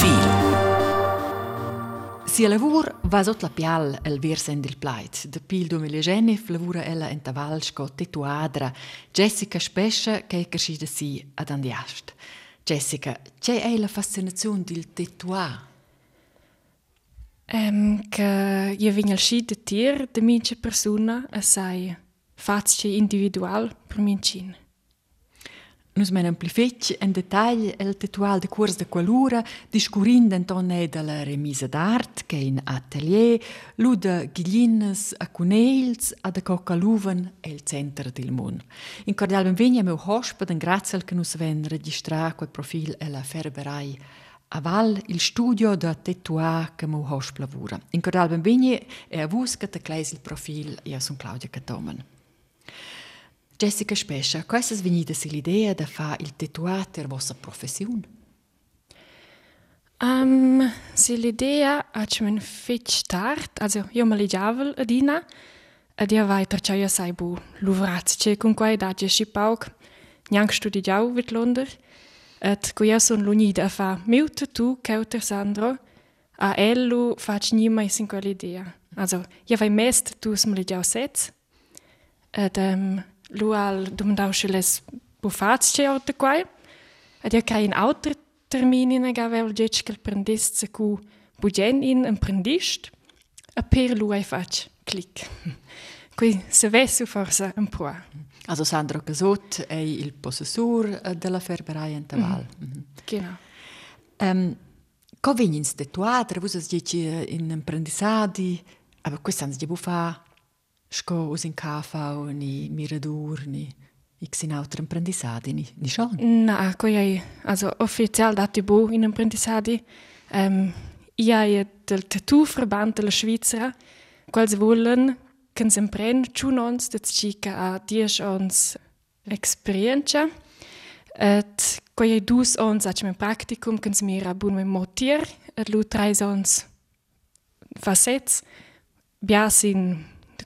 Profil Sia lavur va sotto la pial el versen del plait. De pil 2019 lavura ella in Tavalsco tetuadra Jessica Spescia che è crescita si ad Andiast. Jessica, c'è è la fascinazione del tetuà? Um, che io vengo al sci de tir de mince persona a sai facce individual per mincin. Nus men amplifetg en detagl el tetual de curs de qualura, discurind enton e de la remisa d'art, che in atelier, lu de ghiglines a cunells, a de cocaluven e il centro del mun. In cordial benvegna meu hosped, en grazie che nus ven registrar quel profil e la ferberai a val il studio da tetua che mo host lavura. In cordial benvegna e a vus che te clais il profil, io son Claudia Catomen. Jessica Spescia, qual è venuta l'idea di fare il tatuato per vostra professione? Um, se l'idea ha man fetch tard, also io me leggiavo ad ina, ed io vai perciò io sai bu luvrazze con quai da gesci pauk, neanche studiavo vit Londra, et co io son l'unida a fa meu tatu cauter Sandro, a ellu fac ni mai sin quell'idea. Also, io vai mest tu me leggiavo sets, ed um, Lual domdausceles bufats che orta quai, ed io crei in auter termini in aga vel gec che il prendesse cu bugen in un prendist, a per lui fac clic. Qui se vessu forse un po'. Also Sandro Casot è il possessor della ferberai in Taval. Mm. Mm -hmm. Genau. Um, Come vengono statuate, voi in apprendissati, ma questo è di po' us in KV, ni Miradur, ni ich in autre apprendissadi, ni, ni schon? Na, ko je, also offiziell dati bu in apprendissadi. Io è del Tattoo-Verband della Svizzera, quals wollen, che si impren, ciù nons, dat cica a dies ons experienza. Et ko je dus ons, ac men practicum, che si mira bun me motier, et lu trais ons facets, biasin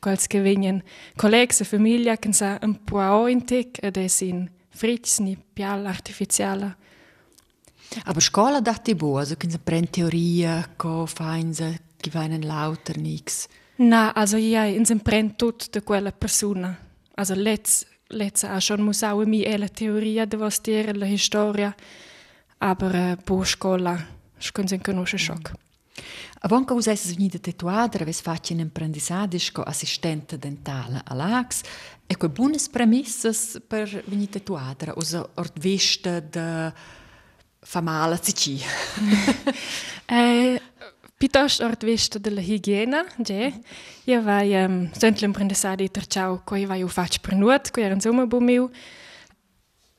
quels che vengono colleghi e famiglia che sa un po' in tec ed è sin fritz ni pial artificiale. Aber Scola dati bo, also che prend teoria, co fainza, che vainen lauter nix. Na, also ja, in sem prend tut de quella persona. Also letz letz a schon muss auch mi e la teoria de was dire la historia, aber uh, bo scola, schon sen conosce schock. Mm. Avon causa es venida tetuadra, ves facin imprendisadisch co assistente dentala a Lax, e quei buonas premissas per venir tetuadra, usa ordvesta de famala cici. eh, Pitost ordvesta della higiena, ge, io vai ehm, um, sempre imprendisadi terciau, coi vai u fac per nuot, coi era insomma bumiu,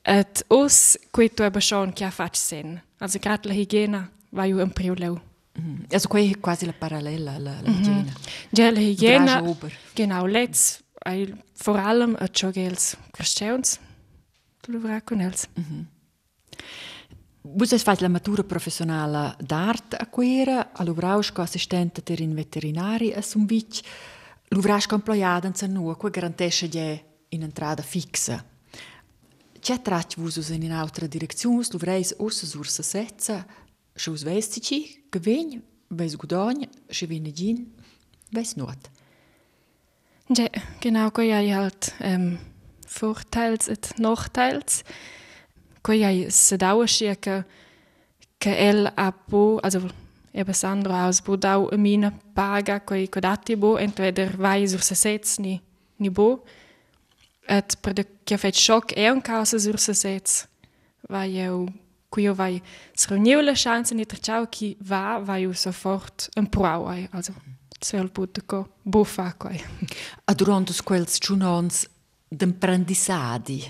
et us, quei tu ebbe schon, kia fac sen. Also grad la higiena, vai u impriu leu. Mhm. Also quasi la parallela la igiene. Mm -hmm. Ja, la igiene, genau, let's, vor allem a Jogels Christians, tu lo vorrei con els. Vos hai fatto la matura professionale d'arte a quera, all'uvrausco assistente ter in veterinari a Sumvic, l'uvrausco employada in Zanua, che garantisce che in entrata fixa. C'è tratti vos in un'altra direzione, l'uvreis ossa sursa setza, Šus vēstiķi, ka viņi bez gudoņa šī viņa ģin bez not. Ja, genau, ko ja halt ähm, Vorteils et Nachteils. Ko ja se dauerschie ka ka el apo, also eben Sandro aus bo dau a mina paga ko ko dati bo entweder vai sur se sets ni ni bo et per de che fet shock e un causa sur se sets vai eu koju vai sravnjevale šanse in je trčal, ki va, vaju so fort improvaj. Also, cel put tako bo fakoj. A durante os quels chunons d'imprendissadi,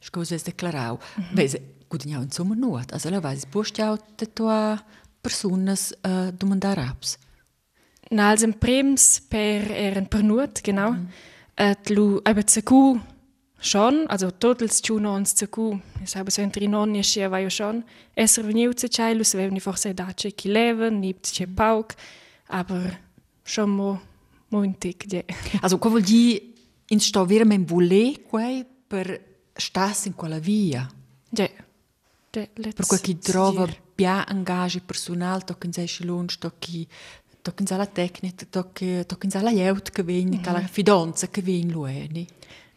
scusa es declarau, mm -hmm. vese, gudigniau insomma nuot, also la vais bustiau de tua personas eh, uh, domandar apps. Na, als im Brems per, er in per nuot, genau, mm -hmm. et lu, aber zu schon, also totals ciuno ons zacu, es habe so entri nonni scia vai schon, esser veniu zu cailu, se vevni forse dace chi leven, nipt ce pauk, aber schon mo intic de. Also co vuol di in sto veramente volé quei per stas in quella via? De. De, per quel chi trova pia engage personal tochen sei lunch tocchi tochen la tecnica tocchi tochen la jeut che mm -hmm. la fidanza che vegn lueni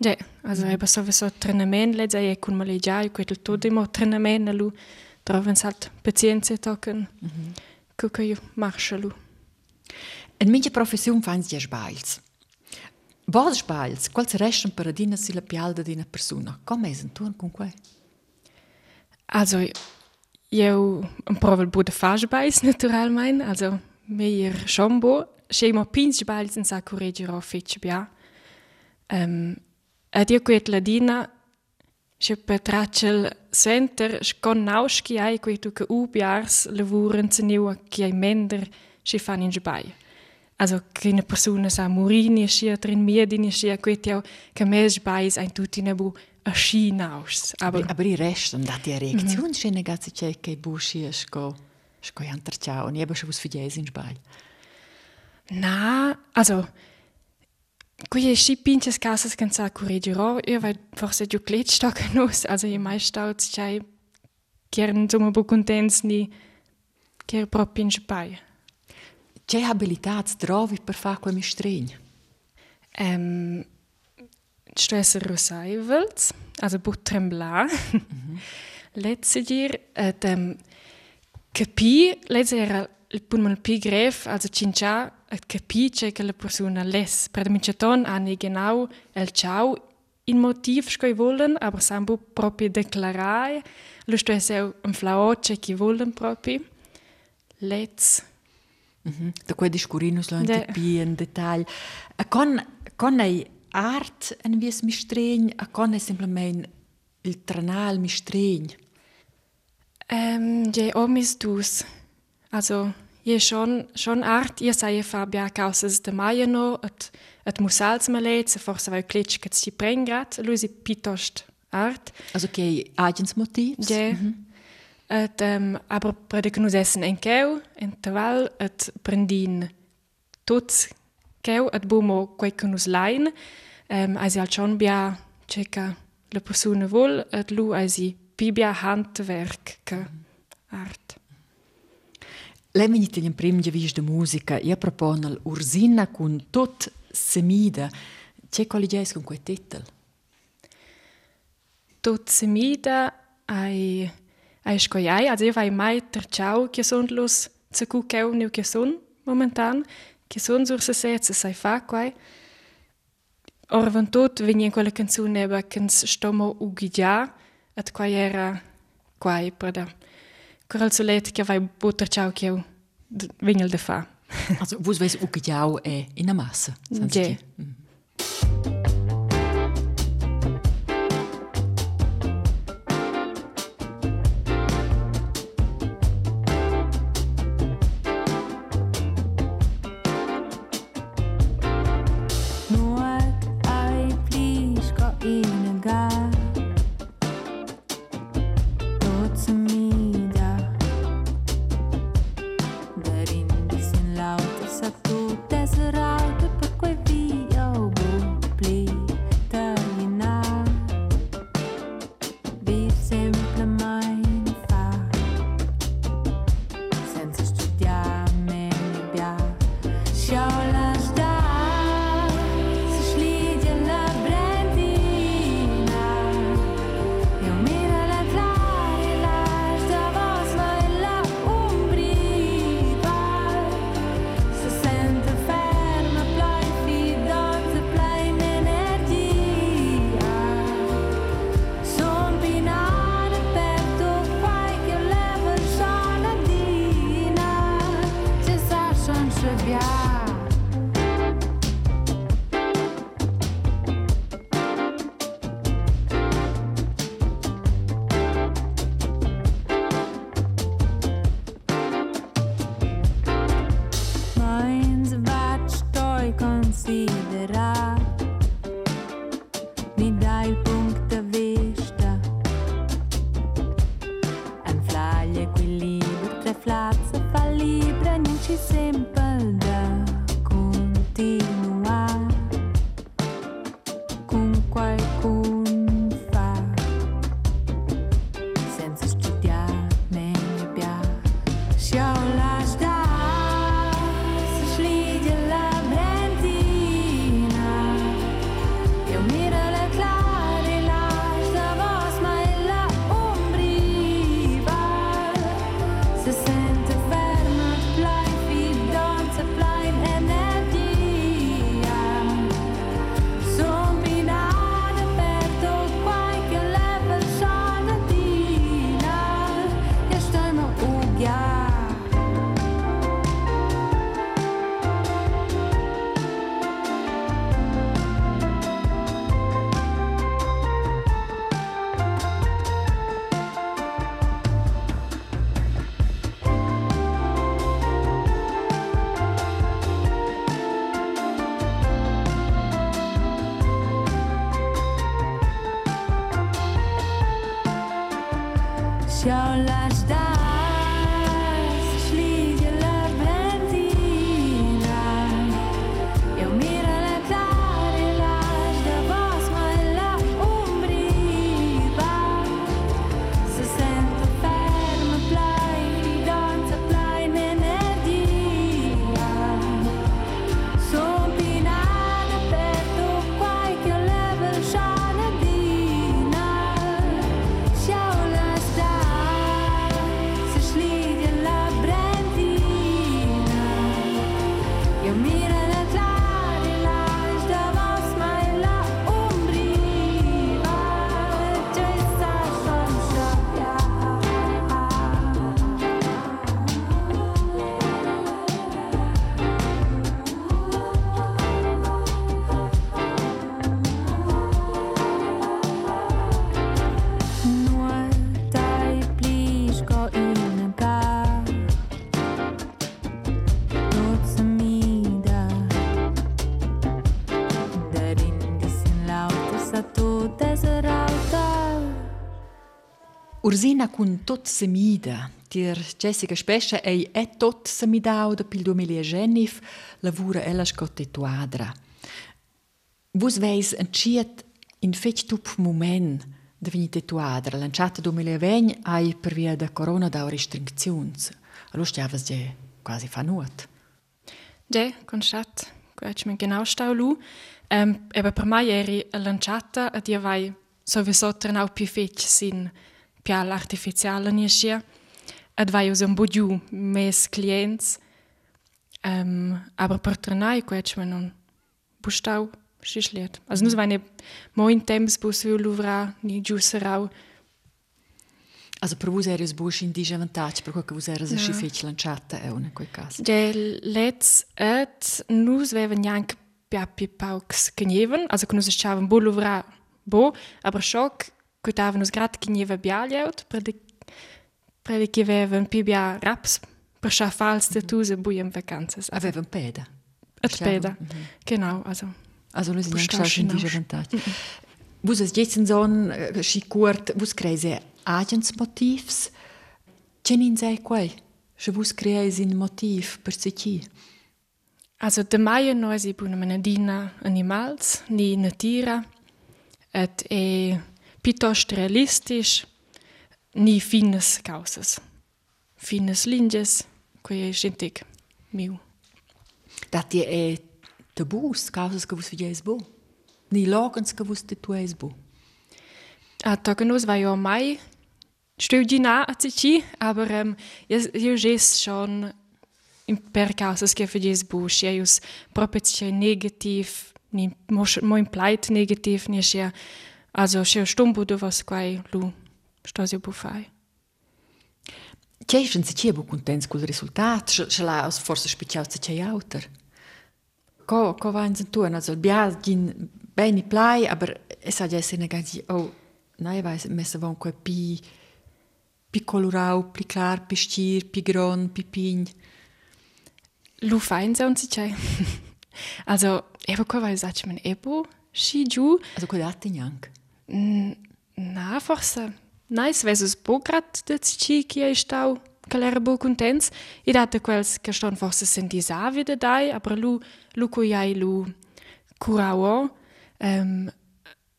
Ja, also -hmm. eben sowieso Trainement, letztes Jahr kun mal ja, ich könnte todo immer Trainement, lu, troven halt Pazienzen tocken, mm -hmm. gucke io marschelu. In minha profissão faz ja sbails. Vos sbails, quals restam para dina si la pialda di una persona? Come è tu con quei? Also, eu provo bu de faz sbails naturalmein, also meier schon bo, schema pins sbails in sa correggere fetch bia. Ähm, Ad io quet ladina Sche per tracel center scon naus chi ai quei tu che u biars lavuren se neu chi ai mender sche fan in sbai. Also che una persona sa murini sche trin mie din sche quei teu che mes sbai is ein tutti ne bu a schi naus. Aber aber i rest und dat die reaktion sche ne gatze che che bu sche sco sco antar ciao ne bu sche vos fides in sbai. Na, also Qui è schi pinches casas can sa correggerò, io vai forse giù cletsto che nus, also i mai stauts chai chieren insomma bu contents ni chier proprio in spai. Che abilitats trovi per fa quel mistregn? Ähm, Stresser Rosaivels, also bu trembla. Mm -hmm. Letzte dir, et, ähm, capi, letzte era il pun pi gref, also cincia, et capisce che la persona les. Per da minchaton hanno genau el ciao in motiv scoi wollen, aber sambu proprio declarare, lo sto è seu un flaoce che wollen proprio. Let's. Mm -hmm. Da quei discurinus lo antipi in dettaglio. A con, con ei art en vies mistregn, a con ei semplicemente il tranal mistregn? Ähm, je omis dus. Also, je schon, schon art, ihr sei Fabia causas de maiano, et, et musals malets, forse vai klitsch che si prengrat, lui si pitost art. Also che agens motivs? Je. Mm -hmm. et, um, aber prede che nus essen en keu, en taval, et prendin tuts keu, et bumo quei che nus lain, um, eisi al schon bia ceca la persona vol, et lu eisi bibia handwerk che art. Lemeni tegnem prem de vis de musica, ia proponel Ursina cun tot semida. C'è quali gais con quei tetel? Tot semida ai ai scoiai, ad eva ai mai terciau che son los ce cu cheu neu che son momentan, che son sur se sezze sai fa quai. Or van tot venien quella canzone eba cans stomo ugidia, at quai era quai prada. kralcoletje vai boterčavkjev vingel defa. also, wo weiß auch jou eh in der massa, Ja. Your last. Ursina cun tot semida. Tir Jessica Spescia ei è tot semidau da pil 2019 lavura ella scottetuadra. Vus veis enciet in fetch tup moment da vini tetuadra. Lanciata 2020 ai per via da corona da restricziuns. Allo stiavas je quasi fa nuot. Ja, constat. Quatsch men genau stau lu. Um, aber per mai eri lanciata a dia vai sowieso trenau più fetch sin pial artificiala ni sia ad vai us un bugiu mes clients um, aber per trenai quetsch men non bustau schischliert also nus vaine mo in temps bus viu luvra ni giu serau Also per vos eres busch in disavantage per quel vos eres no. si fetch lanciata è in quel caso. De let's et nus veven jank piapi pauks knieven, also kun nus schaven bo luvra bo, aber schock Nieva bialieut, predi che avevan pi bia raps, per scha fals de tuse buiem vacanzas. Avevan peda. Et peda, mm -hmm. genau, also. Also schon diese Avantage. Mm -hmm. Vus es jetzt so ein schi kurt, vus kreise agents motivs. Cenin sei quai? Se vus kreise in motiv per se chi? Also de maia noi si buna menadina animals, ni natira, et e piuttosto realistisch, ni finas causas. Finas linhas, que é gentic meu. Dati é tabus, causas que vos fizeis bo. Ni logans que vos titueis bo. A toca nos vai ao mai, estou de na a tici, aber eu, eu já schon per causas que fizeis bo, eu proprio negativ, ni mo, implied negativ, ni ja Also še stumbu do vas quai lu stasi bu fai. C'è se c'è bu contents col risultat, ce l'ha forse special se c'è auter. Co co va in tu, also bia gin bene plai, aber es hat ja sine ganzi oh, nein, weiß messe von quai pi pi colorau, pi clar, pi stir, pi gron, pi pign. Lu fein se und si c'è. Also, ebo qua vai sach men ebo, si giù. Also quai dati neanche. Na forță. N-ai să vezi bucrat de ci că ei stau caler bu contents i dată cu els că ston forță sentizavi de dai, apre lu, lu cu iai lu curao, um, ehm,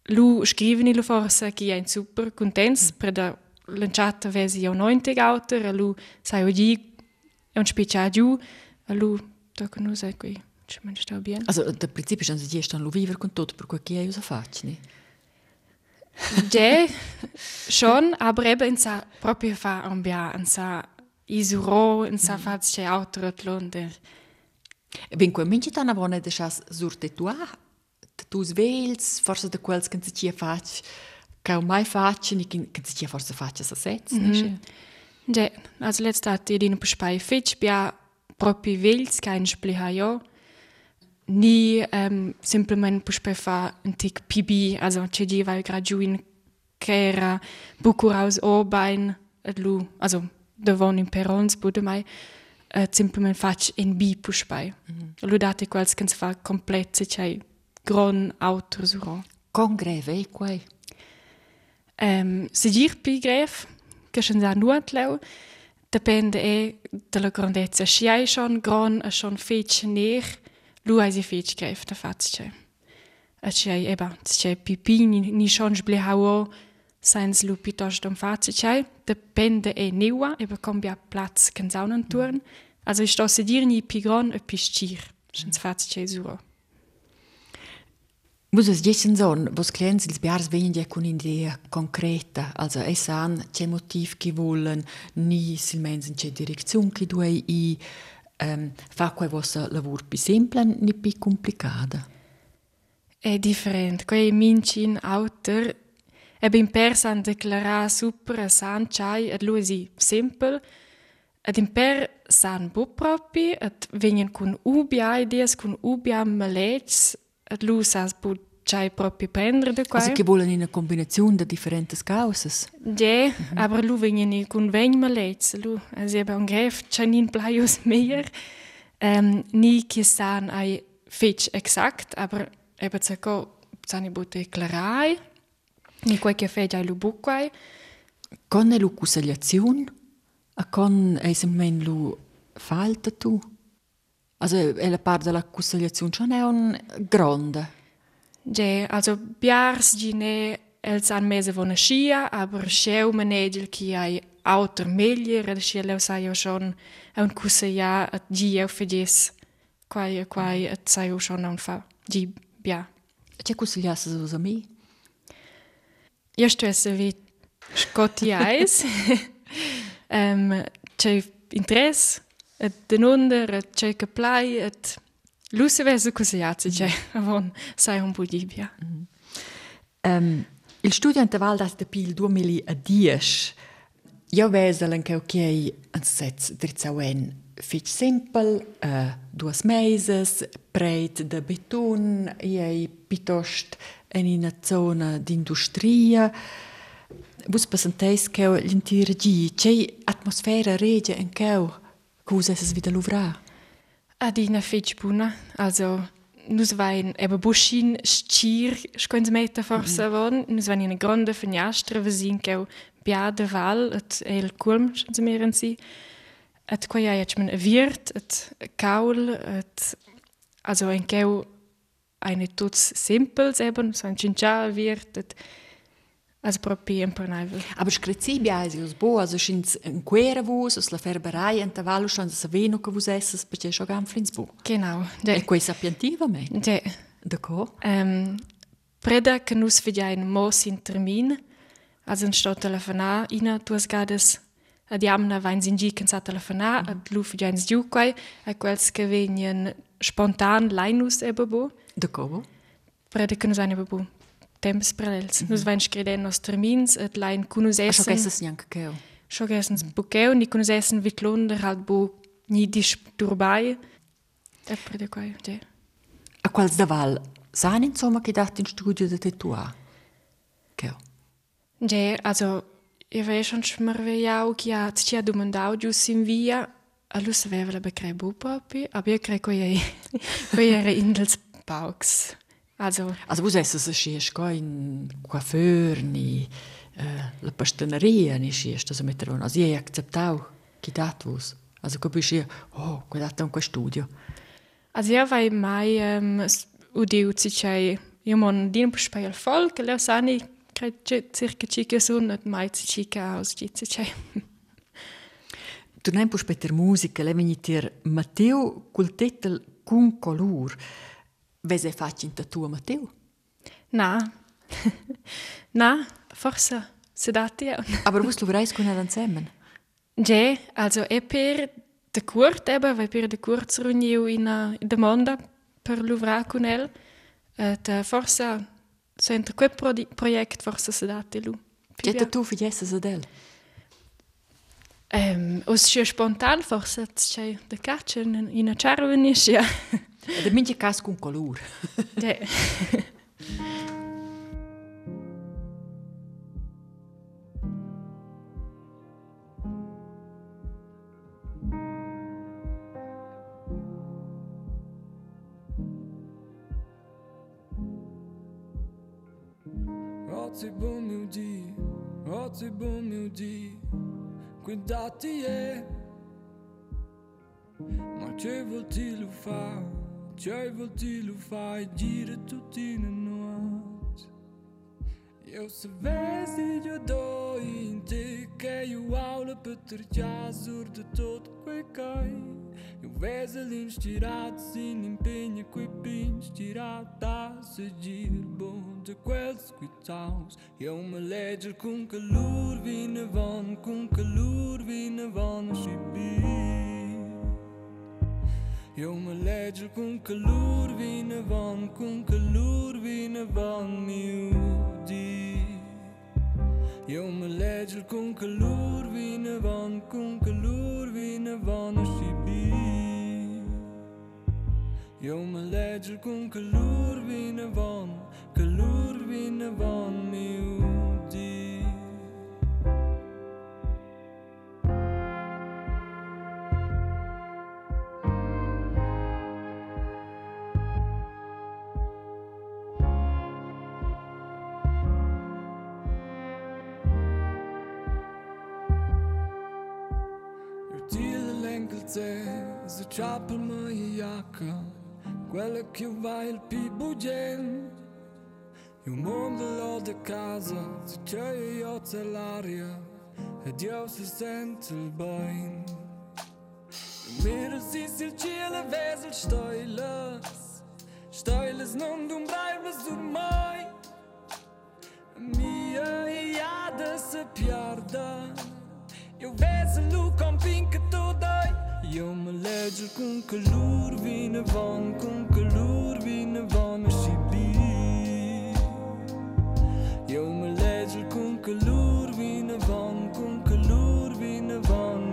lu scriveni lu forță că ei super contents, mm. Hum. preda lanciata vezi eu nointe gauter, lu sai oggi è un spicciagiu, lu tocca nu sai é qui. Cioè, man stau bien. Also, da principio schon si gestan lu viver con tutto, per cui che é io so faccio, não. Né? Ja, schon, aber eben in sa proprio fa ambia, in sa isuro, in sa fa c'è altro tlonde. Ben qua minci tana vone de chas sur te tua, te tus vels, forse de quels che si cia fac, che mai faccia, ni che si cia forse faccia sa sets, mm -hmm. Ja, also letztat di no bespai fetch bia proprio vels kein spliha jo. ni um, simplement puch pe fa un tic PB as an cedi val graduin qu'era bucur aus obein et lu also devon in perons bude mai uh, simplement fac en bi puch bei mm -hmm. lu date quals kens fa complet se chai gron autor suron congreve ei quai um, se dir pi gref che schon sa nuat leu. Depende e de la grandezza schiai schon gron a schon fece nech lu hai si fetch greif da fats c'è. E hai eba, c'è pipi ni, schon sblehau seins lu piuttosto am fats c'è, depende e neua, eba cambia platz can saunen turn. Also ich sto se dir ni pi gran e pi stir, schon fats c'è suro. Vos es diesen son, vos clients ils biars vegn ja con idea concreta, also es an c'è motiv che volen, ni silmens in c'è direzione che duei i um, fa quei vostra lavur più semplice ni più complicata? È differente. Quei mincin autor e ben persa a declarare super san chai ed lui si semplice ed imper san bu propi ed venien con ubia ideas, con ubia malets ed lui sas bu chai propi prendere de quai. Also che volen una combinazione di differenti causas. Ja, -hmm. aber lu venien con ven malets lu also eba un gref chanin plaius meier um, ni che san ai fetch exakt aber eba zaco zani bu declarai ni quai che fetch ai lu buquai Con è lu consigliazione? A con è semmen lu falta tu? Also è la parte della consigliazione, non è un grande. Ja, also biars gine els an mese von schia, aber scheu manegel ki ai autor meglier, ed schia leu sai jo schon un kusse ja at gi eu fedies quai quai at sai jo schon un fa gi bia. C'è consigliasse su a me? Io sto esse vi scotti eis. um, c'è interesse, et denunder, et c'è che plai, et Vese consigliato, c'è, avon sai un po' di bia. Um, il studio in Val das de pil 2010. Io vese anche ok, ansets drizzauen fitch simple, uh, duas meses, breit de beton, ei pitost en in una zona d'industria. Vus presenteis che l'intera gi, c'è atmosfera regia en che cosa es wieder luvrar. Adina fetch buna, also nus vain eba buschin schir scoins meta forsa mm von, nus vain in grande finestra vesin che bia de val et el kulm schon zu meren si. Et quai ja jetzt man wirt, et kaul, et also ein keu eine tuts simples eben, so ein chincha wirt, et Also proprio imponibile. Aber screzi biais us bo, also schins in quera vus, us la ferberei en tavallo schon sa veno che vus esses, perché scho gam flins bo. Genau. E quei sapientiva me. Ja. De co? Um, preda che nus vidiain mos in termin, also in sto telefona, ina tuas gades ad jamna vain sin giken sa telefona, mm. ad lu vidiain sdiuquai, a quels che venien spontan lainus ebe bo. De co? Preda che nus ein ebe bo temps parallels. -hmm. Nus vain screden nos termins, et lain cunus essen... Scho gesses nianca keo. Scho gessens buqueu, ni cunus essen vit lunder, halt bu ni disturbai. E prede quai, ja. A quals daval, san insomma che dat in studio de tetua? Keo? Ja, also, io vei schon schmerveiau che ha tia domandau gius in via, a lu saveva la becrei bu propi, aber io crei quei era in dels pauks. Also, also vos esses a schies go in coiffeur ni uh, la pastaneria ni schies das mettere also ihr acceptau chi dat vos also co bischi oh qua dat un qua studio also ja vai mai um, udiu ci chai io mon din speiel folk le sani circa cica sun et mai ci cica aus ci chai Tu nem pus peter musica le venitir Matteo cul titel cun colur Vese faci in tua Matteo? Na. Na, forse se dati ja. Aber vos lovreis con ad insieme? Ja, also e per de curt eben, weil per de curt reuniu in a demanda per luvrar con el. Et uh, forse senta quel pro project forse se dati lu. Che tu figesse se del? Os sia spontan forse c'è de caccia in, a charvenis, ja. De mintje kaas kun koloer. Oggi buon mio Dio, oggi buon mio Dio, guidati e, ma che vuol dire fare? Jij wil die lufa dieren tot in de noot. Eu se vezi eu dointe que eu aula para ter jazur de todo que cai. Eu vejo linhas tiradas sem empenho que pins tirada se dir bom de quels quitaus. Eu me leger com calor vina von, com calor vina von chibir. Eu me lege cu un călur van, cu un călur vine van miudi Eu mă lege cu un călur vine van, cu un călur vine van și bi Eu mă lege cu un călur van, călur vine van miudi Tokyo va il Pibugem E un mondo de casa Si c'è io c'è l'aria E é Dio si sente il bain Mir si sil cielo vesel steules Steules nun dum bleibes du mai Mia iada se piarda. Eu vesel o compin que toda Jou me lezen kon, kon van, kon luer wie van, is hij bij. Jou kon, kon luer van, kon luer wie van.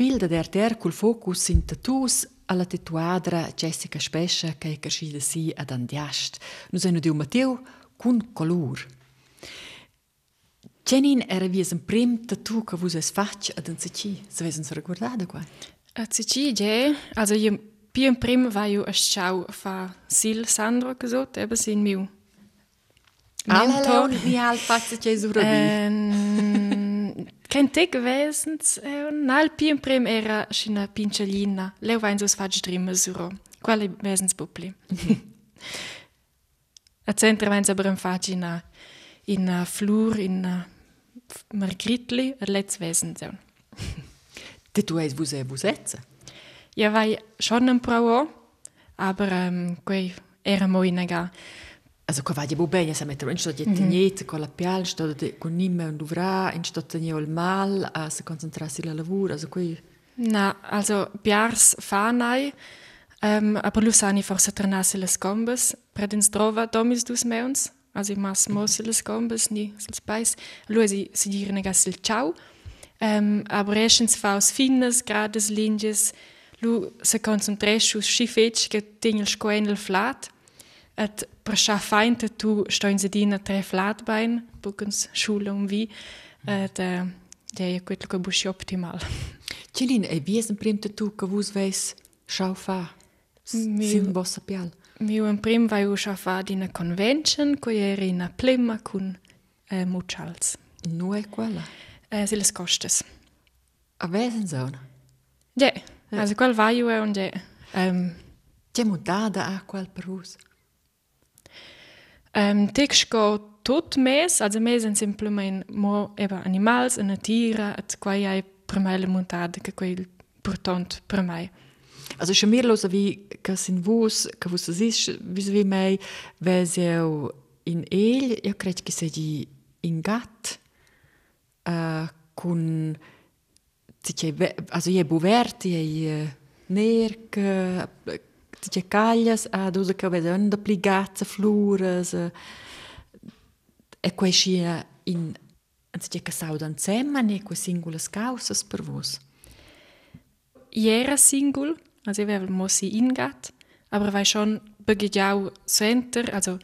Profil da der col focus in tattoos alla tetuadra Jessica Spescia che è crescita si ad Andiast. Nus hanno diu Matteo con color. Jenin era vies un prim tattoo che es fatg ad. Se vesen se ricordada qua? A Cici, ja, also io più in prima war io a schau fa Sil Sandro gesagt, eben sin miu. Alla ni al fatg che sura Kein Tag gewesen, äh, nal più in prima era schina pincellina. Leo vain sus fatg drima suro. Quale wesens bupli. A centra vain aber in fatg in a in a flur in a margritli, a letz wesen so. Tattoo es vus e vus etza. Ja, vai schon ein Pro, aber ähm, quei era mo inaga. Also qua vadi bene, se mettere in sto di tegnete con la pial, sto de con nimme un duvra, in sto tegneo il mal, a se concentrarsi la lavoro, also qui Na, also biars fanai, ähm, aber lusani forse trenasse le scombes, predins drova domis dus meuns, also mas mose le scombes ni sul spais. Lui si dire negas il ciao. Ähm, aber erstens faus finnes, grades linges, lu se concentresci su schifetsch che tingel scoenel flat. Et per scha feinte tu sto in sedina tre flatbein, buckens schule um wie. Et, äh, Ja, è quello che busci optimal. Cilin, e wie es ein prim tu che vus veis schau fa? Sin vossa pial. Mi un prim vai u schafa di una convention, co era in a plema con eh, muchals. Nu è quella. Eh, si les costes. A vesen zona. Ja, also qual vai u e un ja. Um, C'è mutada a qual per vus. Um, Tic go tot mes, also mes sind simplement mo eba animals, una tira, et quai ai per mai le montada, che quai portant. Also schon mir los wie sin vus, que vus es is, vis wie mei, ves eu in el, io cred che segi in gat, con, dice, also je buverti, je nerc, dice caglias, a dusa che vede onda pli gazza, flures, uh, e quei scia in, dice che saudan zemma, ne quei singulas causas per vus. Jera Single, also ich wäre Mossi ingat, aber weil schon begidjau center, also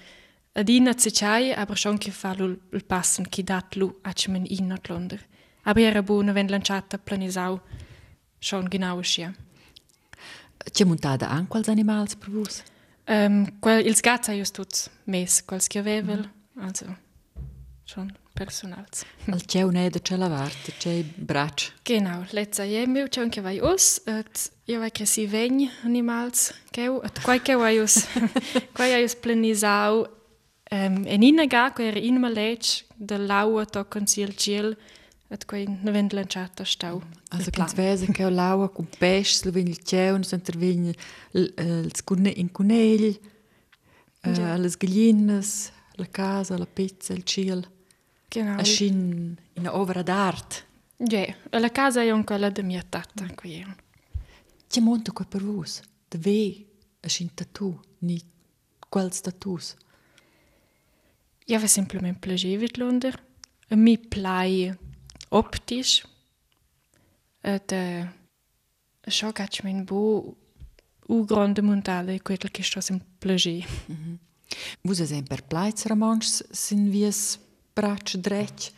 adina zecai, aber schon che fa lu il passen chi dat lu achmen inat londer. Aber era buona wenn lanciata planisau schon genau schia. C'è montada anche quals animals per vus? Um, quel, ils gats hai tuts mes, quels che avevel, also schon personals. Al c'è un'eda c'è la varta, c'è braccia. Genau, letza je meu c'è anche vai us, et io vai cresi vegn animals, cheu, et quai cheu vai us, quai hai us planisau, um, en ina ga, quai era in malec, de laua tocan si il ciel, et quai ne vend lanciata stau. Also ganz vese che laua con pesce, lo vegn il c'è, un s'intervegn in cunegl, Ja. le gallinas, la casa, la pizza, il ciel. Genau. Aschin in opera d'arte. Ja, la casa è anche quella de mia tata, qui. C'è monta qua per vus? De ve, aschin tatu, ni quels tatus. Ja, var simplement plagevit lunder. Mi plai optisch. Et uh, scho gatsch min bo u grande montale quel che sto sem plage. Vus es per plaiz romansch sin vies braccia drech.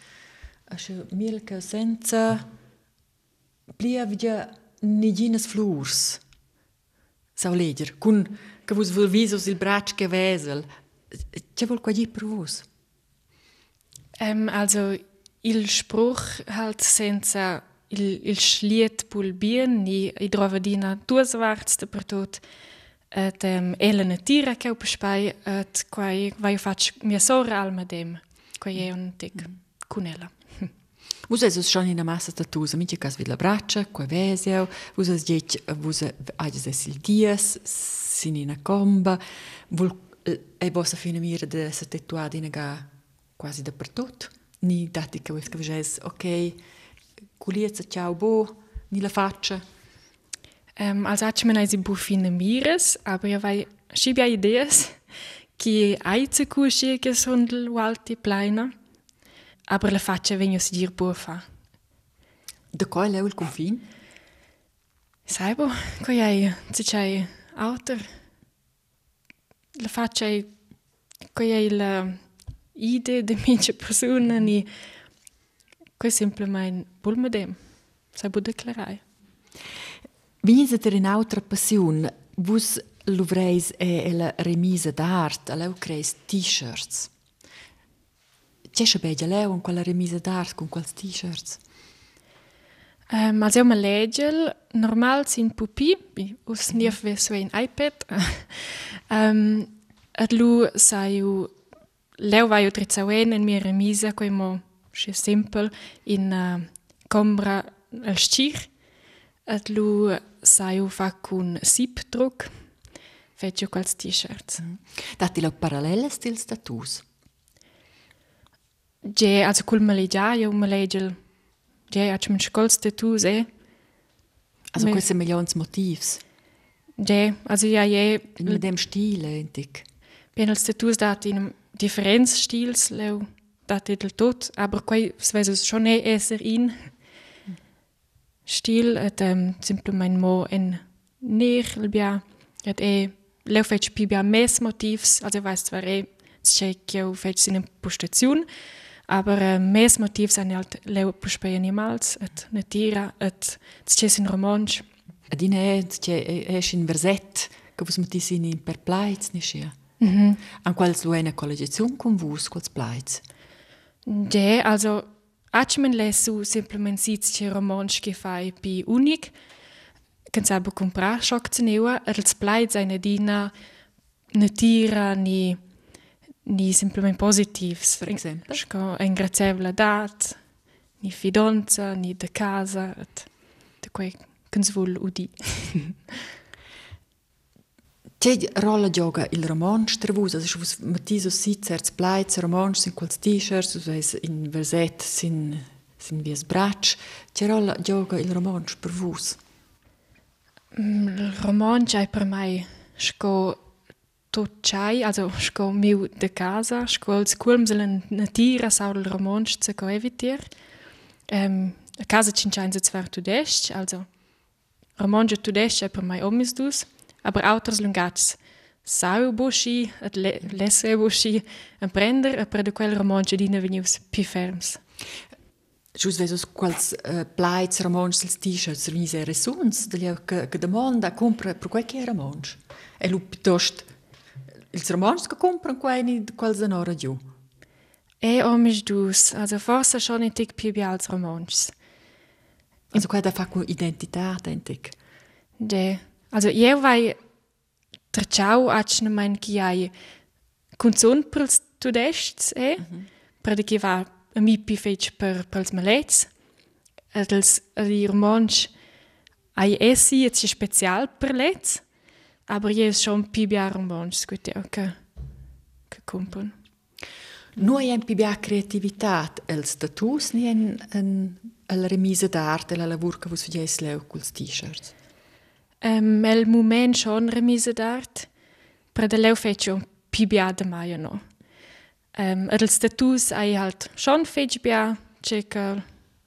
Asche milke senza plia vidia nigines flurs. Sau leger, cun che vus vol visos il braccia che vesel. C'è vol qua per vus? Um, also, il spruch halt senza il, il schliet pul bien, ni i drova dina duas varts de per tot. Et um, elene tira che op spai, et quai vai fac mia sora alma dem. Quai è un tic cunella. Vus es schon in a massa tatus, minche cas vid la braccia, qua veseu, vus es diec, vus ages es il dies, sin in a comba, vul e vossa fine mira de se tetuada in a ga quasi da per tot. Ni dati che vos che viges, ok, culiezza, ciao, bo, ni la faccia. Um, also hat man also buffine Mires, aber ja weil schibia Ideas, ki aize kusche che sondel walti pleina, aber la faccia venio si dir buffa. De coi leu il confin? Sai bo, ko ai ci c'hai autor. La faccia è ko ai la idee de mince persona ni ko è semplicemente bulmedem. Sai bo declarai. Vins ter in autra passion, vus luvreis e la remisa d'art, a leu creis t-shirts. C'è sche begia leu in quella remisa d'art con quels t-shirts? Um, also ma legel normal sin pupi, us nief ve so ein iPad. um, at lu saiu leu vai u trizauen en mia remisa coi mo sche simpel in uh, combra al stir. At lu saiu fa cun sip druck. Feccio quals t-shirts. Dati leu parallele stils tatus. Je, also cul ma legia, io ma legel. Je, ac men scols tatus eh. Also Me- queste millions motivs. Je, also ja je In dem stile, entic. Ben als tatus dat in Differenzstils leu dat del tot, aber quai sveso schon e esser in stil et um, simplement mo en ner bia et e leu fetch pi bia mes motivs, also weißt zwar e c'è che eu fetch sin impostaziun, Aber äh, mes motiv sind halt leu puspei animals, et natira, et c'è in romansch. Ad in è c'è è in verset vos metti in per plaiz ni Mm -hmm. An quals lu en collegiaziun con vus quals plaids? De, also, Atmen lesu simplement sitz che romansch che fai pi unic, can sabo comprar schoc zeneua, er als plaids eine dina natira ni ni simplement positivs. Per exempel? Sco engrazevla dat, ni fidonza, ni de casa, et de quei, cans vul udi. C'è rolla gioca il romanzo, trevus, also schus matiso sitzerz pleits, romanzo sin quals t-shirts, also es in verset sin, sin vies bracc. C'è rolla gioca il romanzo per vus? Il mm, romanzo è per me sco tot chai, also sco miu de casa, sco als culmselen natira sau il romanzo se co evitir. Um, a casa cinchain se zver tudesc, also romanzo tudesc è per me omnis dus. Aber auters lungats sau buschi, et le, lesse buschi, en prender, e per de quel romansch dina venius pi ferms. Gius vesos quals uh, plaiz romansch sils t-shirts venis era suns, degli che che domanda compra per quel che era romansch. E lu piuttost ils romansch che compran quai de quals anora giù. E omis dus, also forse schon ein tic pi als romanschs. Also quai da fa cu identità entic. De, also eu vai tracciau acne mein ki ai consum pels tudests e, mm -hmm. va a mi pi fetch per pels malets, els i romansch ai essi et si special per lets, aber je schon pi bia romanschs, gut ja, che, che compon. Noi hem pi bia creativitat els tatus ni en, en alla remise d'arte, la lavur che vos fageis leu culs t-shirts. Um, el moment schon remise d'art, per de leu fetcho pi bia de maia no. Um, ed els tatus ai halt schon fetch bia, c'è che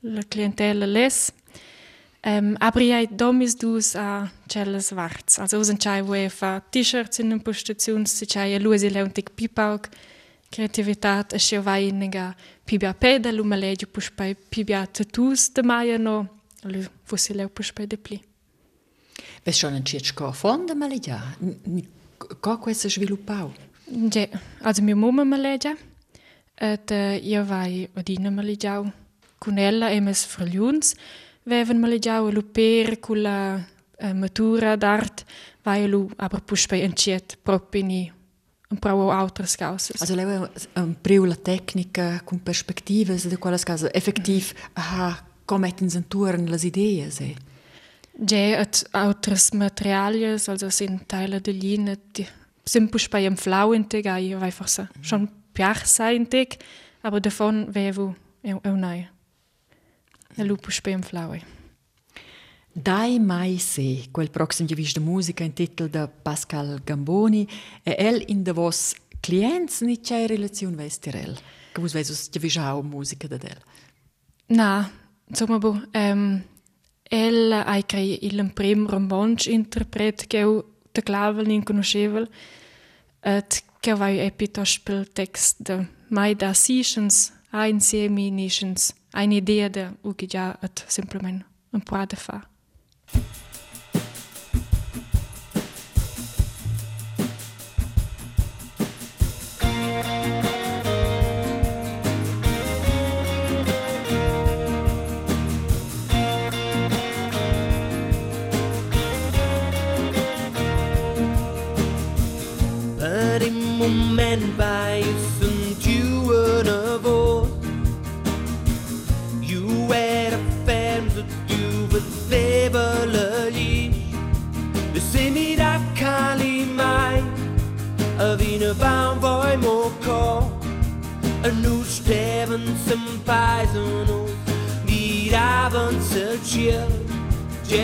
la clientela les, um, aber i ai domis dus a celles varts. Also usen c'hai wo e fa t-shirts in impostazions, si c'hai a luasi leu un tic pipauk, creativitat, a scio vai in nega pi bia peda, lu malegio puspai pi bia tatus de maia no, lu fossi leu puspai de pli. Ves schon en ciet sco fonda ma già. Co questa sviluppau? Ja, also mia mamma me legia, et uh, io vai odina me legiau, con ella e mes fragliuns, veven me legiau e lu per con la uh, matura d'art, vai lu aber puspai en ciet proprio ni un pravo altres causes. Also leu un priu la tecnica con perspectives de quelles case effektiv aha com ettins enturen las ideas e. Ja, et altres materialies, also sind Teile de Line, die sind puspai im Flau in teg, ai vai forse schon piach sai in teg, aber davon vevo eu, eu nai. E lu puspai im Flau. Dai mai se, quel proxim givis de musica in titel de Pascal Gamboni, e el in de vos clients ni c'è relazione vestirel. Che vos vesos givis musica de del. Na, insomma, bo, um, el ai crei il prim romansch interpret che eu de clavel nin conoscevel, et che vai epitos pel text de mai da sessions, ein semi nations, eine idea de ugi ja et simplement un po de fa.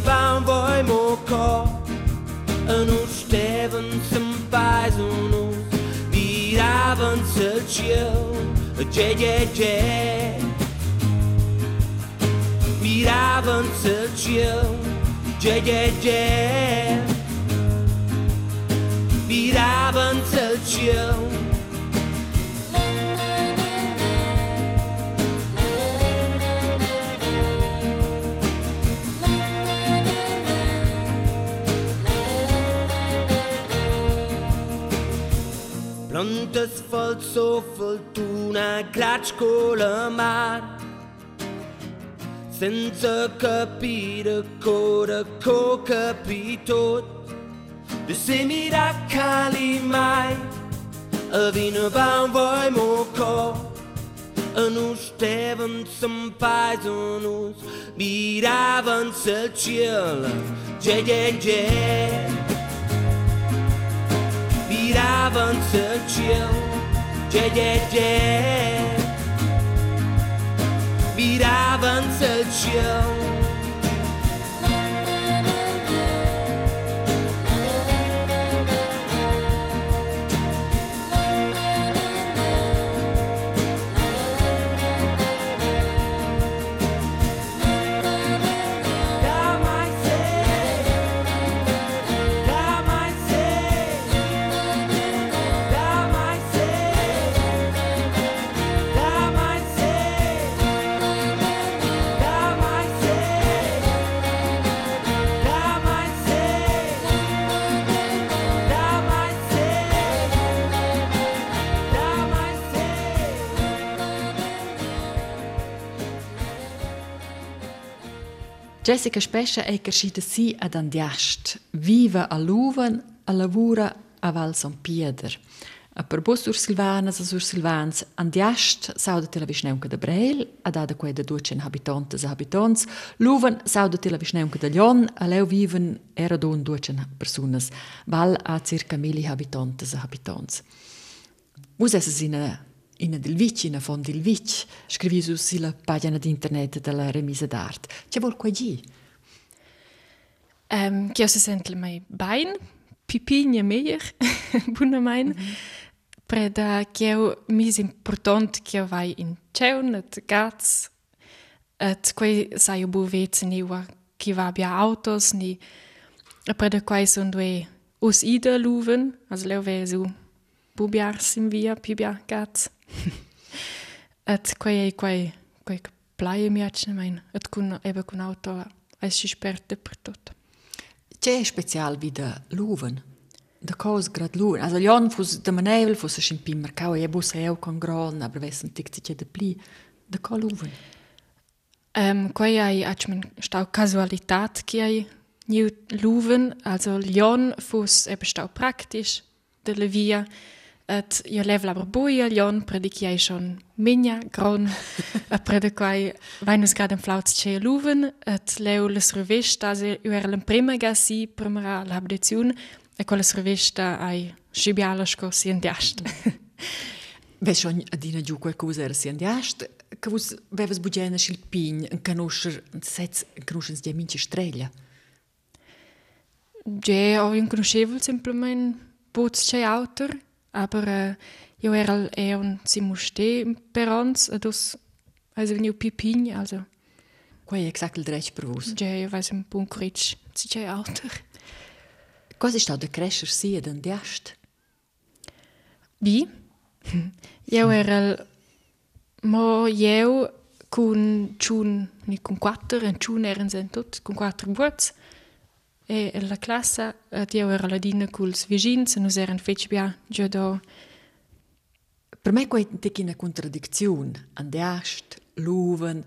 van voi mocò În ușteven să-mi faci un us Viraven să-ți eu Ce, ce, ce Viraven să-ți eu Ce, ce, ce so co făltuna cracșcolă mar. Senza capire ancora co capito De se miracoli mai Vino van voi mo cor. Nu șteven să-mi paizonus Miravan se cielă Ge, ge, ge. Miravan se cielă yeah yeah dábàá ń tẹ̀jú. Jessica Spescia è cresciuta sì ad Andiast. Vive a Luven, a lavora a Val San Pieder. A per bus sur Silvanas a sur Silvans, Andiast sauda te la visneunca de Breil, a da da quei de 200 habitantes e habitants. Luven sauda te la visneunca de Lion, a leu viven era don 200 personas. Val a circa 1000 habitantes e habitants. Essa sina in del vic, in fond del vic, scrivi su sulla pagina d'internet della remise d'art. C'è vuol qua gi? Um, che si sente mai bain, pipigna meglio, buona mein. Mm -hmm. Preda che è mis important che vai in ceun, et gats, et quei sai bu vez ni wa che va bia autos ni preda quei son due us ida luven, also leu ve su bubiar sim via pibia gats. et quei quei quei plaie mi acne mein. Et kun ebe kun auto es si sperte per tot c'è special vida luven? Da cos grad luven? Also jon fus de manevel fus sin pim mercau e bus eu con gron aber wessen tic ci de pli. Da co luven? Ähm quei ai acmen stau casualitat ki ai new luven. Also jon fus ebe stau praktisch de le via Et io lev la barbuia, lion predichiai schon minja, gron, a predicai vainus grad en flauts ce luven, et leu les revista, se io era l'imprima gassi, primera l'abdizion, e con les revista ai scibialasco si indiast. Beh, schon adina giù qualcosa era si indiast, che vus beves bugiena il pign, in canoscer, sez, in canoscer di amici strella. Ge, o in conoscevo semplicemente, Boots c'è autor, aber äh, io era e un simuste perons e dus also veniu pipin also Quai exact il dretg per vos? Ja, io weiß un pun critsch, si c'è alter. Cosa sta de crescer si ed andiast? Bi? io era mo io con chun ni con quattro, en chun eran sen tot con quattro buots. E la classe io era la dina culs vigins, nus eran fetch bia già do. Per me quai tic una contraddizione. Andiast, luven,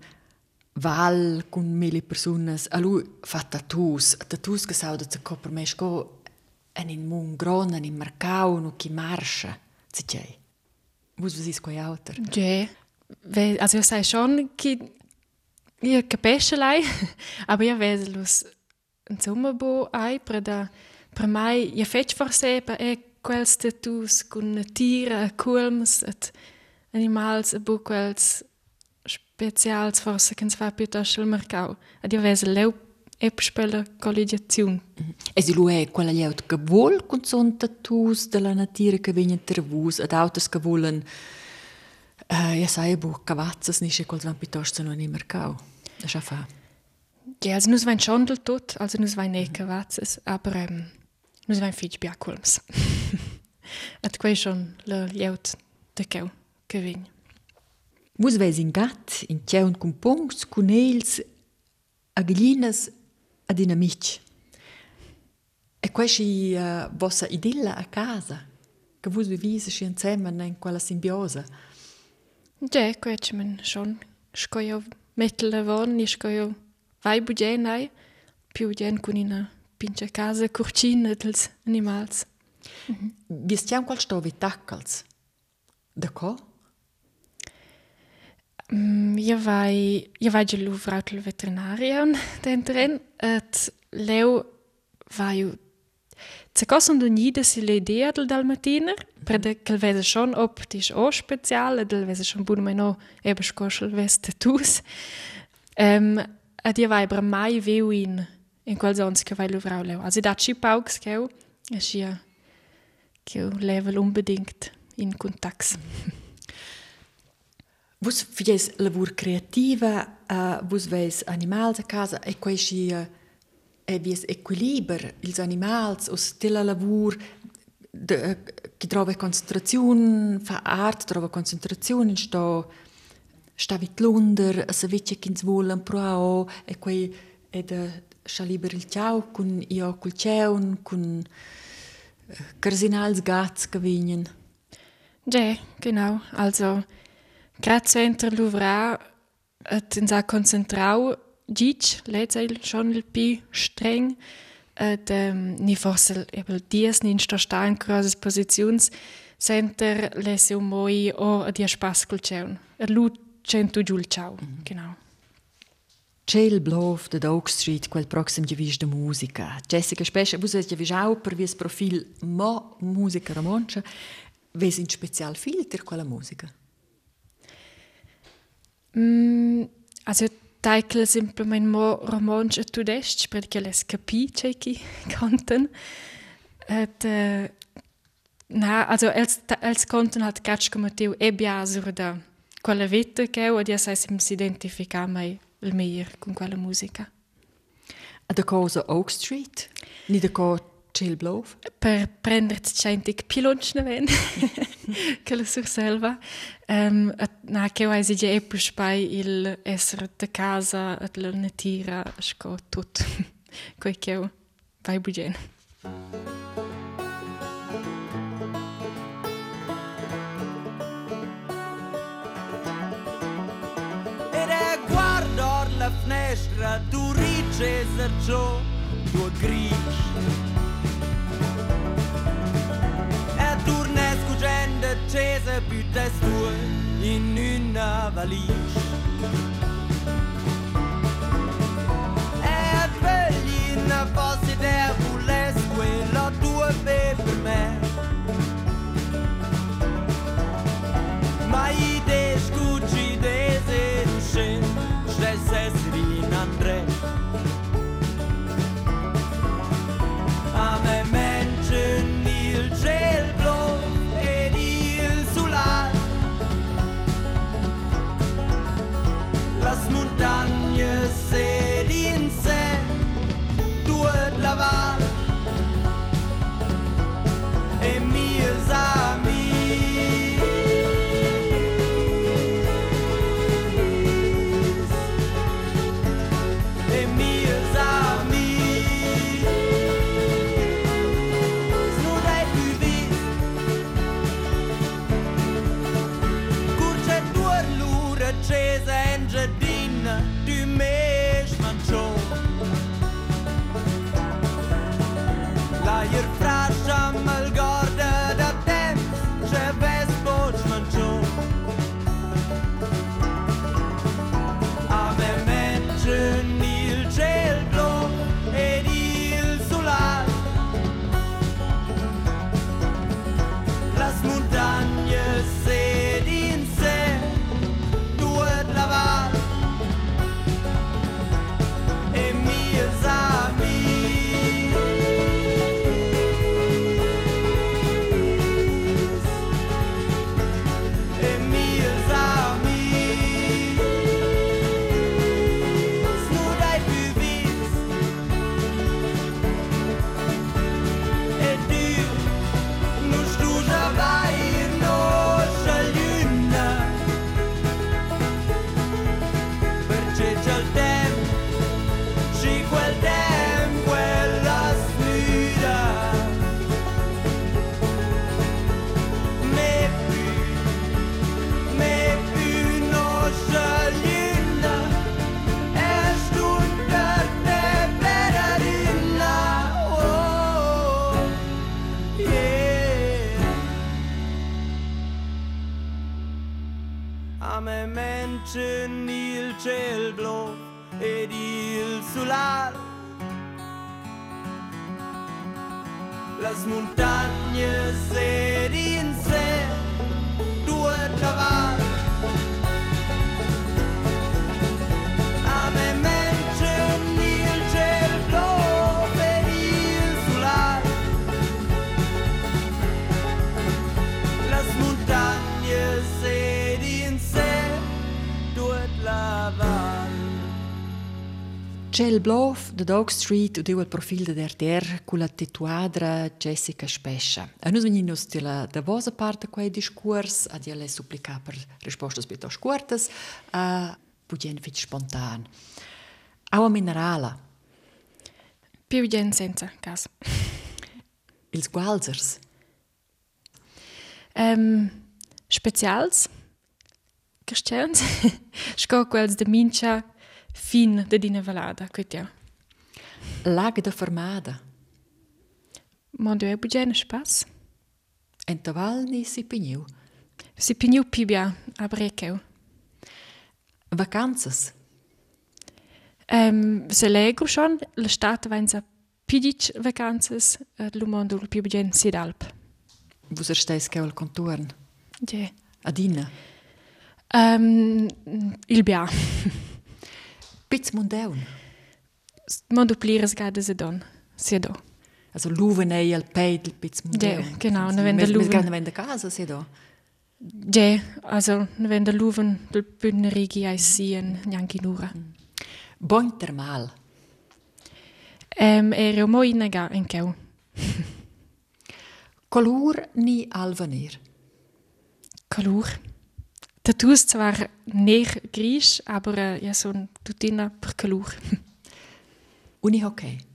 val con mille personas, a lui fa tattoos, tattoos che sauda zu ko per me sco en in mun gron, en in marcau, no chi marscha, si c'è. Vus was is quai auter? Ja, also io sai schon che io capisce lei, aber io vedo los insomma bo ai per da per mai io fetch forse per e quels tattoos con tira, culms, et animals, e bo quels specials forse che fa piuttosto il mercau. Ad io vedo leu e per la collegiazione. E se lui è quella lieut che vuol con son tattoos della natura che vengono per vus, ed autos che volen, uh, ja sai, bu, cavazzas, nisce van piuttosto non in mercau. Das ist fa. Ja, also nus vain schon del tot, also nus vain ne cavazzas, aber ähm, nus vain fitch biaculms. Et quei schon la lieut de keu che vegn. Vus ves in gat, in tjeun con punks, con els, a gallinas, ad in amici. E quasi uh, vossa idilla a casa, che vus vivise si insieme in quella simbiosa. Ja, quei ci men schon scoio mettel la von, ni scoio vai bugen ai, più gen con ina pincha casa curcina dels animals. Vi stiamo qual stovi taccals? Da co? Mm, io vai io vai già l'uvraut il veterinarian dentren et leu vai Se cosson d'unida si l'idea del dalmatiner, per de che vese schon optisch o spezial, del vese schon bun meno eben scoschel veste tus. Ähm, ad ihr vai bra mai veu in in quel sons che vai luvrau leu. Also da ci pauks che es ja che level unbedingt in Kontakt. Vus fies lavur creativa, uh, vus ves animals a casa e quasi uh, e vies equiliber ils animals os della lavur de, uh, che trova concentrazione, fa art, trova concentrazione, sto stavit l'under, se vece ch'ins volan proao, e quei è da eh, saliber il ciao, cun io col ceun, cun eh, carsinals gats che vignen. Ja, genau, also grazie entre l'uvra et ins a concentrau, gic, lezeil schon il pi streng, et ähm, ni forse ebel dies ni insta sta in crosses positions, Center lese un moi o a dia spass ceun. Er lut 100 Joule ciao. Mhm. Genau. Jail Bluff, der Oak Street, quel proxim gewiss der Musiker. Jessica Spescher, vous êtes gewiss auch per wie Profil ma Musiker romancia. Wie sind speziell Filter quella musica? Mm, also Teikel simplement mo romancia tudest, perché les capi c'è chi canten. Et, äh, na, also els, els canten hat gatsch come teu e biasur quella vita che dia sai sim si identifica mai il meglio con quella musica. A da cosa Oak Street? Ni da co Ciel Blov? Per prendere centig pilončne ven, che la sur selva. Um, at, na, che ho esige e più spai il essere de casa, at la natira, sco tut. Coi che ho vai bugen. Ed pieștra durice zrčo do griș. E turnez cu gen de ce să putes tu în una valiș. E advelina fosse de vulesc quella tua pe per me. Ma i descuci de Ayer Il bluff da Dog Street ed io il profilo da RTR con la tatuadra Jessica Spescia. E noi veniamo della da vostra parte di questo discorso, a dire supplicare per risposte piuttosto corte, a pugien fit spontan. Aua minerala, Più gente senza caso. ils gualzers, Um, specials, cristians, sco quels de mincha fin de dinevelada, cât je? Lag de formada. Mă doi bugen spas. Entovalni si piniu. Si piniu pibia abrekeu. Vacanzas. Um, se legru schon, la stata a pidic vacanzas, lumondul pibgen si alp. Vus erstais keul conturn? konturen? Adina. Um, il bia. piz mundeun, gade se don. Se do. also luvenei al peidel piz mundeun. Ja, genau, ne wenn der Luven... Luven- Mes wenn der casa si do. Je, also, wenn der Luven del Bündnerigi ai sien, neanche nura. Bon termal, Um, ero mo inaga in keu. colur ni alvenir, Kalur. Tattoos zwar neer gris, aber uh, ja, so ein tutina per kalur. unihockey,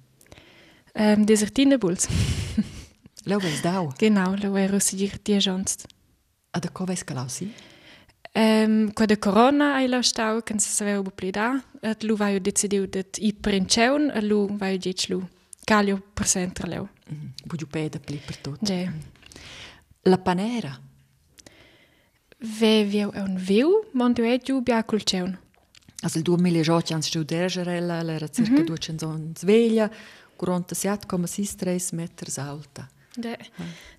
Um, desertine bulls. lau ves dau, Genau, ero sigir die jonst. a da coves calau si, Um, qua de corona ai la stau, kan se saveu buplida, et lu vai decidiu det i princeun, et lu vai dic lu. Calio per centra leu. bugiu peda pli per tot. Je. La panera, Ve viu e un viu, mondu e giu bia culceun. also il 2018 ans stu dergerella, era circa mm -hmm. 200 ans sveglia, 47,63 meters alta. De,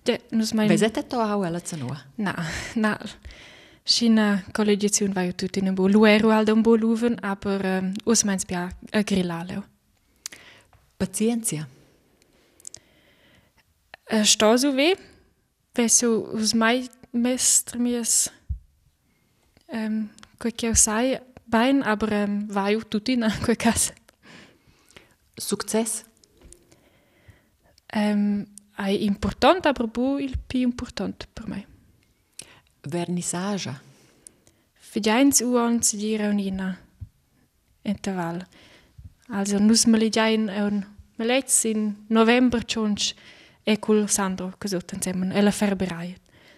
de, nus mein... Ves et to au ela zanua. Na, na. Schina collegiaziun vai tut in un bo. Lu ero al un bo luven, aber um, us meins bia a grillaleo. Pazienzia, Uh, sto su ve, ve su us mai mestr mies um, quel che sai bain, aber um, vai tut in quel cas. success, Um, ai important, aber bo il più important per me. vernissage, Fideins uons di reunina interval. Also nus me li giain un melez in november chonch e col Sandro cosot insieme e la ferberai.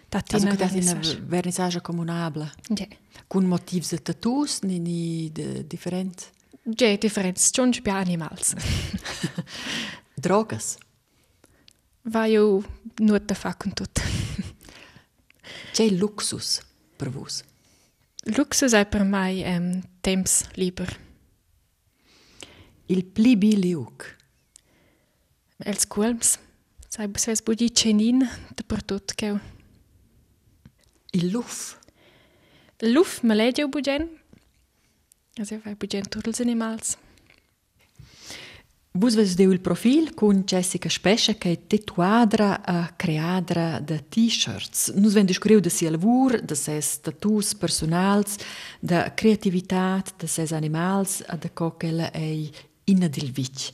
Tatina Azi vernisaž. vernisage comunabla. Ja. Cun motiv de tatus, ni, ni de, different? Ja, different. Schon spia animals. Drogas? Vai eu nu te fac un tot. Ce luxus per vos? Luxus è per mai um, temps liber. Il pli biliuc? Els qualms. Sai, se es budi cenin, te per tot cheu. Il luf. Me legge bugen. Also vai bugen tutti els animals. Vos ves deu il profil con Jessica Spescia che è tatuadra a creadra de t-shirts. Nus ven descriu de sia lavur, de ses tattoos personals, de creativitat, de ses animals, a de co che ei inna dil vic.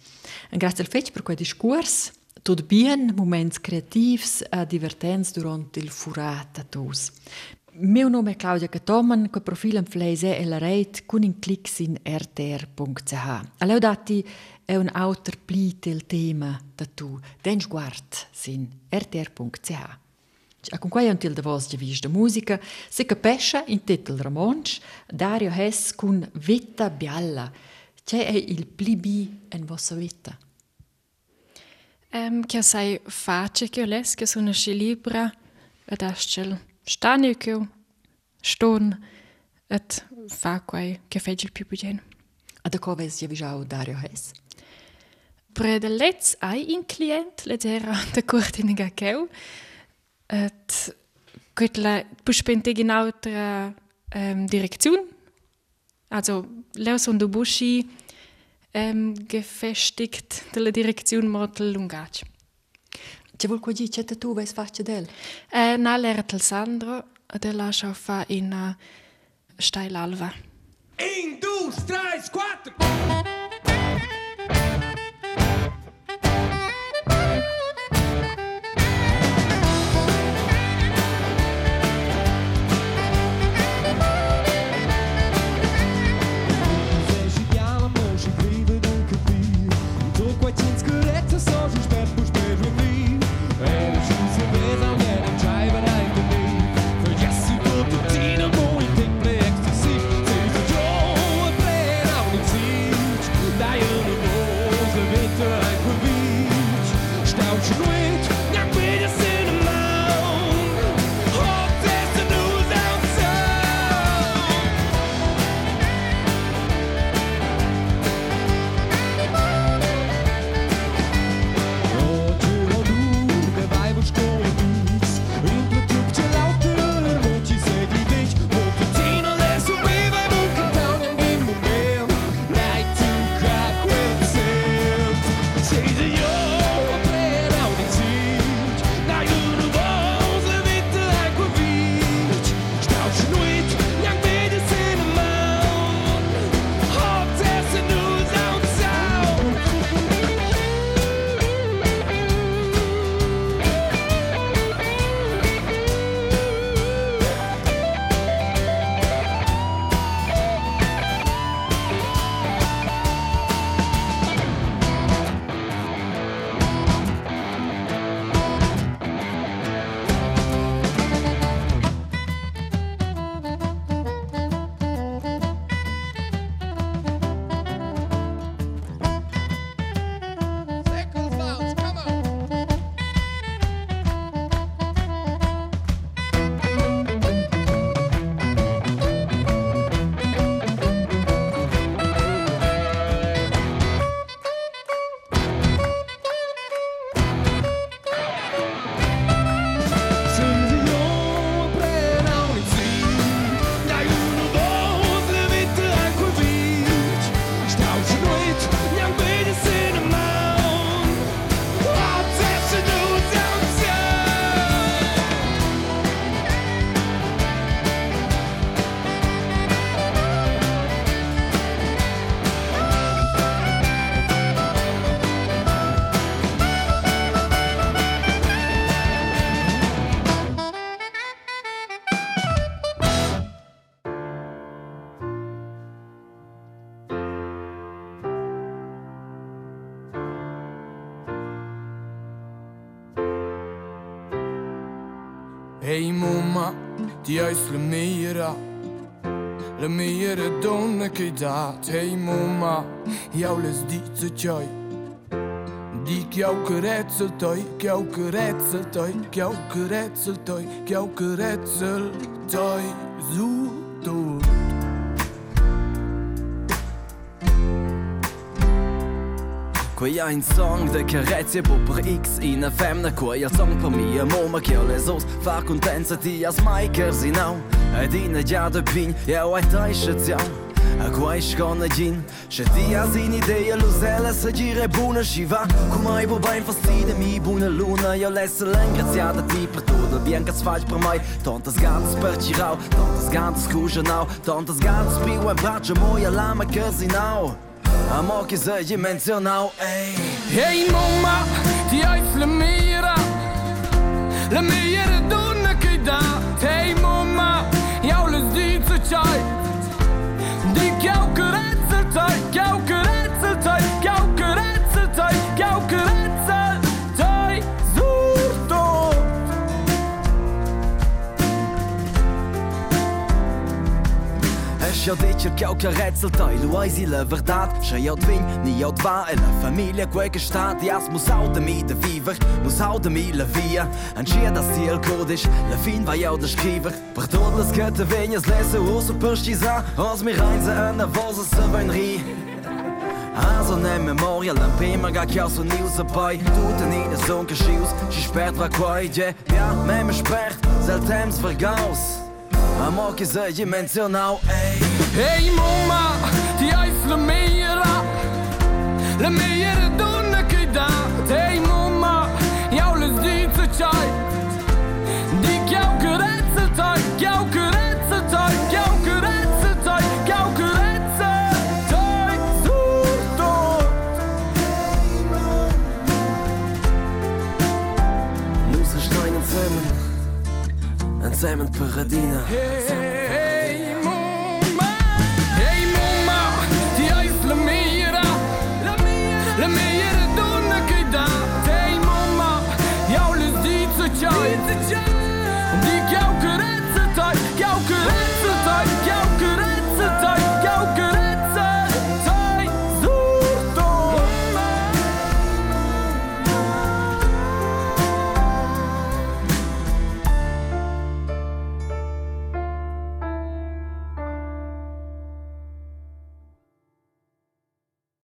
En grazie al fetch per quei discurs, tot bien moments creativs a divertents durant il furat tattoos. Meu nome è Claudia Catoman, quel profilo in Fleise e la rete con un clic in rtr.ch. Allora dati è un autor pli del tema da tu, den sguard sin rtr.ch. A con quai until de vos de vis de musica, se capescia in titel romansch, Dario Hess con Vita Bialla. C'è è il pli bi en vossa vita. Um, che sai face che les che sono sci libra ed ascel stani che ston et fa quai che fece il più bugen. A da coves ja visau Dario Hess. Pre de letz ai in client le era de curt in gakeu. Et quitla puspente genau der ähm, Direktion. Also Leos und Buschi ähm, gefestigt della Direktion Mortel Lungac. C'è vuol quasi c'è tu vai faccia del. Eh, na l'era del Sandro, de lascia fa in uh, Steilalva. Un, dos, três, quatro. Jaz le mira, le mira donne che da te mama, jou les dice choi. Di jou keretsel toi, jou keretsel toi, jou keretsel toi, jou keretsel toi, zo toi. Ku ja ein Song de Kerrezie Popper X in a femna ku ja Song pa mi a moma kele zos Fa kontenza ti as Miker sinn au E Dine ja de pin ja ai taiche ja. A guaiș ca në gjin Që ti azin ideje luzele se gjire bune shiva Ku ma i bubajn fastine mi bune luna. Jo lese lëngre zja të ti për tu Dhe bjen ka s'faq për maj Ton të zgantës për qirau Ton të zgantës ku shënau Ton të zgantës pi u e mbra që moja lama këzinau Amok iżda e jimenzjonaw, ej. Ej mumma, tijaj fl-mira L-mira dunna kida. Ej mumma, jaw l-zdid suċaj Es ja dice che ho carezza tai, lo hai si la verdad, c'è io tvin, ni io dva e la famiglia quei che sta, di as muss auch de mi de viver, muss auch de mi la via, an chia das Ziel codisch, la fin vai io de scriver, per tot las che te vegnas lese uso per stisa, os mi reinse an der Vose se vein ri. Also ne memoria la prima ga che so news poi. Tutte ni de son che schius ci spert va quai. Je ja me me spert sel temps vergaus. Amo che se je menzionau ey Hey mamma, ti eis le meira. Le meira dunne kida Hey mamma, jou les dietse chai Dik jou geretze tai, jou geretze tai, jou geretze tai, jou geretze tai Zuto Musa stein en zemmen En zemmen peradina hey, Peredina.